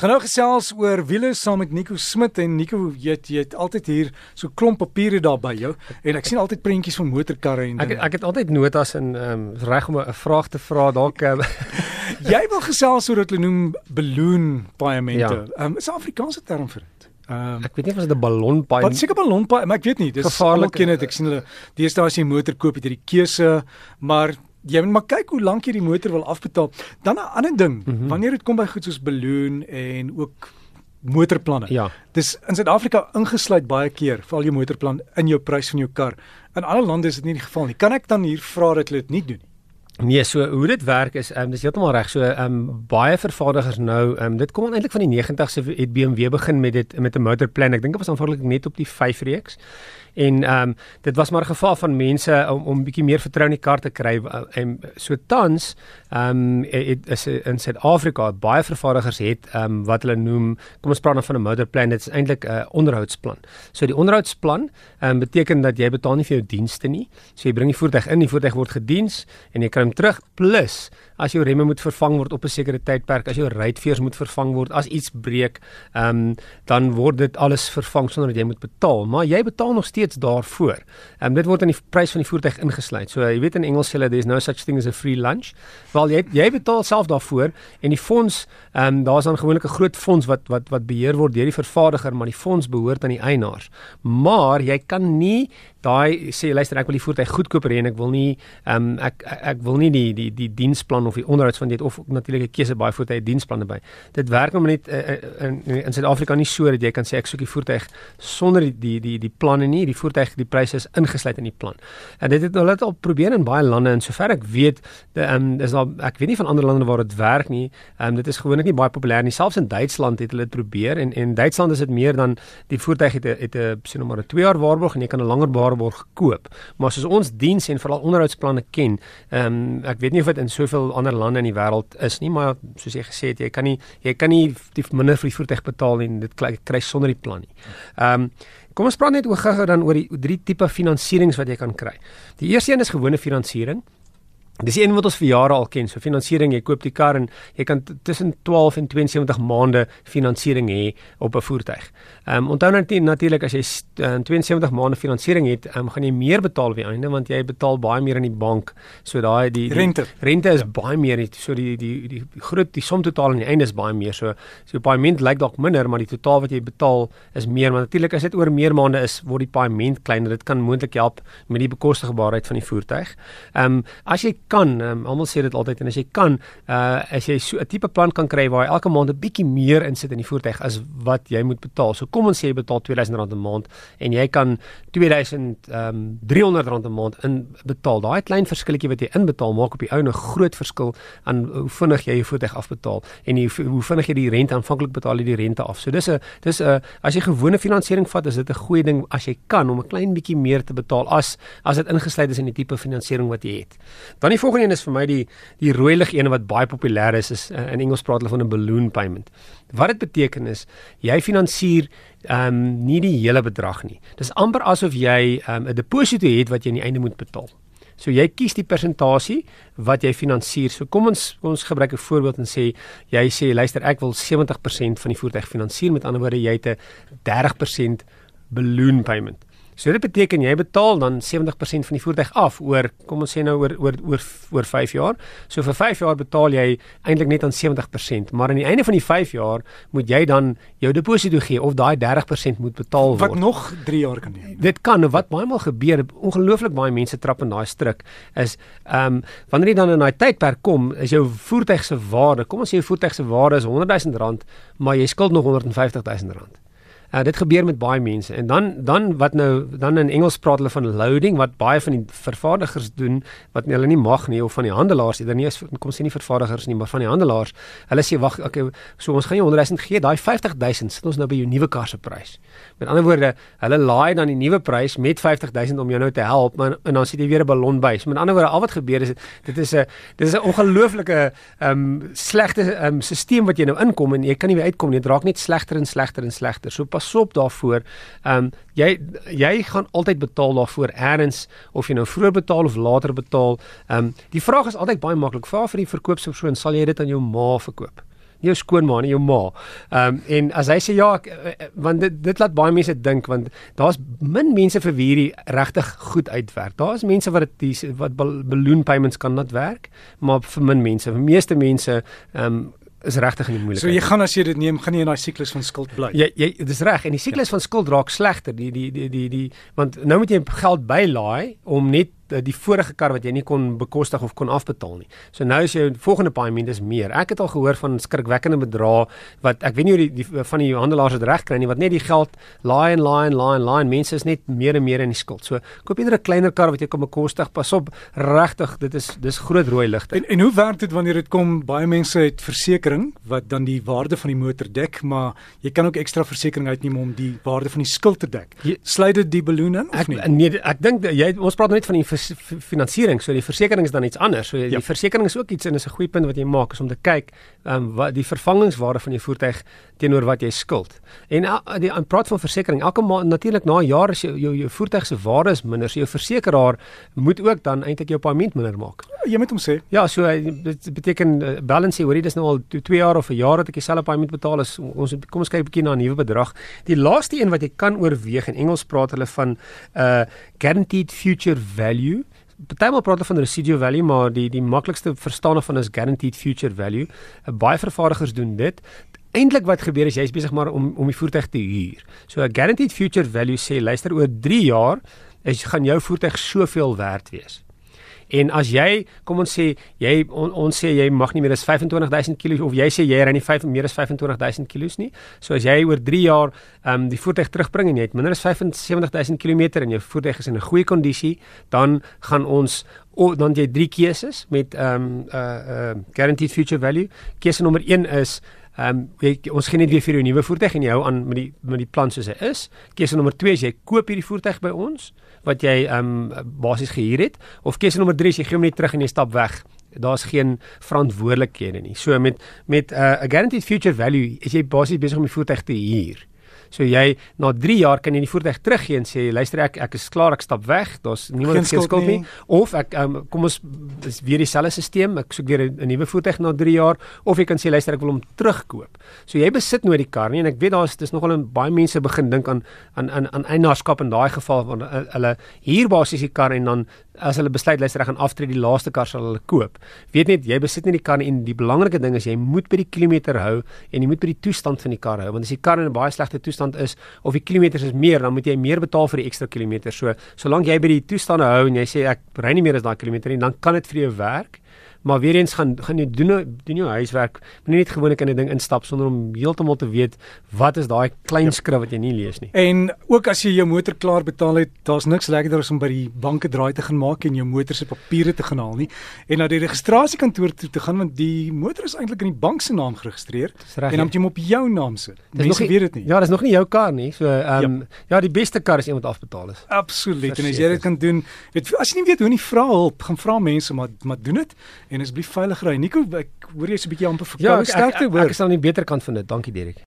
Ons gaan nou gesels oor wiele saam met Nico Smit en Nico jy het, jy het altyd hier so klomp papiere daar by jou en ek sien altyd prentjies van motorkarre en ek ek het altyd notas in ehm um, reg om 'n vraag te vra dalk um, jy wil gesels oor wat hulle noem balloon paemente. Ja. Ehm ja. um, is 'n Afrikaanse term vir dit. Um, ek weet nie of dit 'n ballon paai Wat seker ballon paai, maar ek weet nie. Dis almal ken dit. Ek sien hulle deesdae as jy 'n motor koop, het jy die keuse, maar jy moet maar kyk hoe lank jy die motor wil afbetaal. Dan 'n ander ding, mm -hmm. wanneer dit kom by goed soos balloon en ook motorplanne. Ja. Dis in Suid-Afrika ingesluit baie keer, val jou motorplan in jou prys van jou kar. In ander lande is dit nie die geval nie. Kan ek dan hier vra dat hulle dit nie doen nie? Nee, so hoe dit werk is, ehm um, dis heeltemal reg. So ehm um, baie vervaardigers nou, ehm um, dit kom eintlik van die 90's het BMW begin met dit met 'n motorplan. Ek dink dit was aanvanklik net op die 5 reeks. En ehm um, dit was maar 'n geval van mense om om bietjie meer vertroue in die kar te kry en so tans ehm um, is in Suid-Afrika baie vervaardigers het ehm um, wat hulle noem kom ons praat dan van 'n motor plan dit is eintlik 'n onderhoudsplan. So die onderhoudsplan ehm um, beteken dat jy betaal nie vir jou dienste nie. So jy bring die voertuig in, die voertuig word gediens en jy kry hom terug plus as jou remme moet vervang word op 'n sekere tydperk, as jou ruitveers moet vervang word, as iets breek, ehm um, dan word dit alles vervang sonder dat jy moet betaal, maar jy betaal nog steeds daarvoor. Ehm um, dit word in die prys van die voertuig ingesluit. So jy weet in Engels sê hulle there's no such thing as a free lunch. Wel jy jy betaal self daarvoor en die fonds ehm um, daar's dan gewoonlik 'n groot fonds wat wat wat beheer word deur die vervaardiger, maar die fonds behoort aan die eienaars. Maar jy kan nie daai sê luister ek wil die voertuig goedkoper hê en ek wil nie ehm um, ek, ek ek wil nie die die die diensplan of die onderhouds van dit of natuurlik 'n keuse baie voertuie diensplanne by. Dit werk hom net uh, in in Suid-Afrika nie so dat jy kan sê ek soek die voertuig sonder die die die die planne nie. Die voertuig die pryse is ingesluit in die plan. En dit het hulle al probeer in baie lande en sover ek weet, ehm um, is daar ek weet nie van ander lande waar dit werk nie. Ehm um, dit is gewoonlik nie baie populêr nie. Selfs in Duitsland het hulle dit probeer en en Duitsland is dit meer dan die voertuig het 'n het 'n sien nou maar 'n 2 jaar waarborg en jy kan 'n langer waarborg gekoop. Maar soos ons diens en veral onderhoudsplanne ken, ehm um, ek weet nie of dit in soveel ander lande in die wêreld is nie, maar soos jy gesê het, jy kan nie jy kan nie die minder vir die voertuig betaal en dit kry, kry sonder die plan nie. Ehm um, Kom ons praat net oor gou-gou dan oor die drie tipe finansierings wat jy kan kry. Die eerste een is gewone finansiering. Dis een wat ons vir jare al ken. So finansiering, jy koop die kar en jy kan tussen 12 en 72 maande finansiering hê op 'n voertuig. Ehm um, onthou net natuurlik as jy uh, 72 maande finansiering het, um, gaan jy meer betaal op die einde want jy betaal baie meer aan die bank. So daai die, die rente rente is ja. baie meer nie. So die die die groot die som totaal aan die einde is baie meer. So so die paaiement lyk dalk minder, maar die totaal wat jy betaal is meer. Maar natuurlik as dit oor meer maande is, word die paaiement kleiner. Dit kan moontlik help met die bekostigbaarheid van die voertuig. Ehm um, as jy kan, um, almal sê dit altyd en as jy kan, uh as jy so 'n tipe plan kan kry waar jy elke maand 'n bietjie meer insit in die voertuig as wat jy moet betaal. So kom ons sê jy betaal R2000 'n maand en jy kan R2300 um, 'n maand in betaal. Daai klein verskilletjie wat jy inbetaal maak op die ou 'n groot verskil aan hoe vinnig jy jou voertuig afbetaal en jy, hoe vinnig jy die rente aanvanklik betaal jy die rente af. So dis 'n dis 'n as jy gewone finansiering vat, is dit 'n goeie ding as jy kan om 'n klein bietjie meer te betaal as as dit ingesluit is in die tipe finansiering wat jy het. Dan die volgende een is vir my die die rooi lig een wat baie populêr is is uh, in Engels praat hulle van 'n balloon payment. Wat dit beteken is jy finansier ehm um, nie die hele bedrag nie. Dis amper asof jy ehm, 'n um, deposito het wat jy aan die einde moet betaal. So jy kies die persentasie wat jy finansier. So kom ons ons gebruik 'n voorbeeld en sê jy sê luister ek wil 70% van die voertuig finansier met ander woorde jy het 'n 30% balloon payment. So dit beteken jy betaal dan 70% van die voertuig af oor kom ons sê nou oor oor oor oor 5 jaar. So vir 5 jaar betaal jy eintlik net aan 70%, maar aan die einde van die 5 jaar moet jy dan jou deposito gee of daai 30% moet betaal word. Wat nog 3 jaar kan neem. Dit kan wat baie maal gebeur, ongelooflik baie mense trap in daai struik is ehm um, wanneer jy dan in daai tydperk kom, is jou voertuig se waarde, kom ons sê jou voertuig se waarde is 100 000 rand, maar jy skuld nog 150 000 rand. Uh, dit gebeur met baie mense. En dan dan wat nou dan in Engels praat hulle van loading wat baie van die vervaardigers doen wat hulle nie mag nie of van die handelaars eerder nie is kom sê nie vervaardigers nie maar van die handelaars. Hulle sê wag okay so ons gaan jou 100 000 gee daai 50 000 sit ons nou by jou nuwe kar se prys. Met ander woorde hulle laai dan die nuwe prys met 50 000 om jou nou te help maar en dan sit jy weer 'n ballon by. So met ander woorde al wat gebeur is dit is 'n dit is 'n ongelooflike ehm um, slegte ehm um, stelsel wat jy nou inkom en jy kan nie weer uitkom nie. Dit raak net slegter en slegter en slegter. So pas op daarvoor. Ehm um, jy jy gaan altyd betaal daarvoor eers of jy nou vroeër betaal of later betaal. Ehm um, die vraag is altyd baie maklik. Vra vir die verkoopspersoon, sal jy dit aan jou ma verkoop? nie jou skoonma nie, jou ma. Ehm um, en as hy sê ja, ek, eh, eh, want dit dit laat baie mense dink want daar's min mense vir wie hierdie regtig goed uitwerk. Daar's mense wat dit wat balloon payments kan net werk, maar vir min mense, vir meeste mense ehm um, is regtig in die moeilikheid. So jy gaan as jy dit neem, gaan jy in daai siklus van skuld bly. Jy jy dis reg en die siklus ja. van skuld raak slegter. Die die die die die want nou moet jy geld bylaai om net die vorige kar wat jy nie kon bekostig of kon afbetaal nie. So nou is jou volgende paaiement is meer. Ek het al gehoor van skrikwekkende bedrae wat ek weet nie hoe die, die van die handelaars dit reg kry nie wat net die geld laai en laai en laai en laai mense is net meer en meer in die skuld. So koop eerder 'n kleiner kar wat jy kan bekostig. Pas op, regtig, dit is dis groot rooi ligte. En en hoe werk dit wanneer dit kom baie mense het versekerings wat dan die waarde van die motor dek, maar jy kan ook ekstra versekerings uitneem om die waarde van die skuld te dek. Sluit dit die balloon in of ek, nie? Nee, ek dink jy ons praat net van die finansiering, so die versekerings is dan iets anders. So die ja. versekerings is ook iets en is 'n goeie punt wat jy maak is om te kyk ehm um, wat die vervangingswaarde van jou voertuig teenoor wat jy skuld. En uh, die aan praat van versekerings, elke maand natuurlik na 'n jaar is jou jou, jou voertuig se waarde is minder, so jou versekeraar moet ook dan eintlik jou paaiement minder maak. Jy moet hom sê. Ja, so dit beteken uh, balance hoorie dis nou al 2 jaar of 'n jaar dat ek dieselfde paaiement betaal is ons kom ons kyk 'n bietjie na 'n nuwe bedrag. Die laaste een wat jy kan oorweeg in Engels praat hulle van 'n uh, guaranteed future value Partymal praat hulle van residual value, maar die die maklikste verstaane van is guaranteed future value. Uh, baie vervaardigers doen dit. Eintlik wat gebeur is jy's besig maar om om die voertuig te huur. So 'n guaranteed future value sê luister oor 3 jaar is gaan jou voertuig soveel werd wees. En as jy, kom ons sê, jy on, ons sê jy mag nie meer as 25000 kg of jy sê jy ry nie 5 meer as 25000 kg nie. So as jy oor 3 jaar ehm um, die voertuig terugbring en jy het minder as 75000 km en jou voertuig is in 'n goeie kondisie, dan gaan ons o, dan jy drie keuses met ehm um, uh uh guaranteed future value. Keuse nommer 1 is Ehm um, ons gee net weer vir jou nuwe voertuig en jy hou aan met die met die plan soos hy is. Keuse nommer 2 is jy koop hierdie voertuig by ons wat jy ehm um, basies gehuur het of keuse nommer 3 is jy gee hom net terug en jy stap weg. Daar's geen verantwoordelikhede nie. So met met 'n uh, guaranteed future value is jy basies besig om die voertuig te huur. So jy na 3 jaar kan jy die voertuig teruggee en sê luister ek ek is klaar ek stap weg. Daar's niemand wat skuld, nie. Of ek um, kom ons is weer dieselfde stelsel. Ek soek weer 'n nuwe voertuig na 3 jaar of jy kan sê luister ek wil hom terugkoop. So jy besit nooit die kar nie en ek weet daar's dis nogal 'n baie mense begin dink aan aan aan aan eienaarskap in daai geval want hulle hier basies die kar en dan as hulle besluit luister ek gaan aftree die laaste kar sal hulle koop. Weet net jy besit nie die kar nie en die belangrike ding is jy moet by die kilometer hou en jy moet by die toestand van die kar hou want as die kar in 'n baie slegte toestand toestand is of die kilometers is meer, dan moet jy meer betaal vir die ekstra kilometers. So, solank jy by die toestande hou en jy sê ek ry nie meer as daai kilometer nie, dan kan dit vir jou werk. Maar weer eens gaan gaan jy doen doen jou huiswerk. Moenie net gewoonlik in 'n ding instap sonder om heeltemal te weet wat is daai klein ja. skrif wat jy nie lees nie. En ook as jy jou motor klaar betaal het, daar's niks lekkerder as om by die banke draai te gaan maak en jou motor se papiere te gaan haal nie en na die registrasiekantoor toe te gaan want die motor is eintlik in die bank se naam geregistreer en dan moet jy hom op jou naam sit. Mense weet dit nie. Ja, dis nog nie jou kar nie. So ehm um, ja. ja, die beste kar is iemand afbetaal is. Absoluut. En as jy dit kan doen, weet as jy nie weet hoe nie vra hulp, gaan vra mense maar maar doen dit en asseblief veilig ry. Nico, ek hoor jy is 'n bietjie amper verkoue ja, sterkte hoor. Ek is aan die beter kant van dit. Dankie Derek.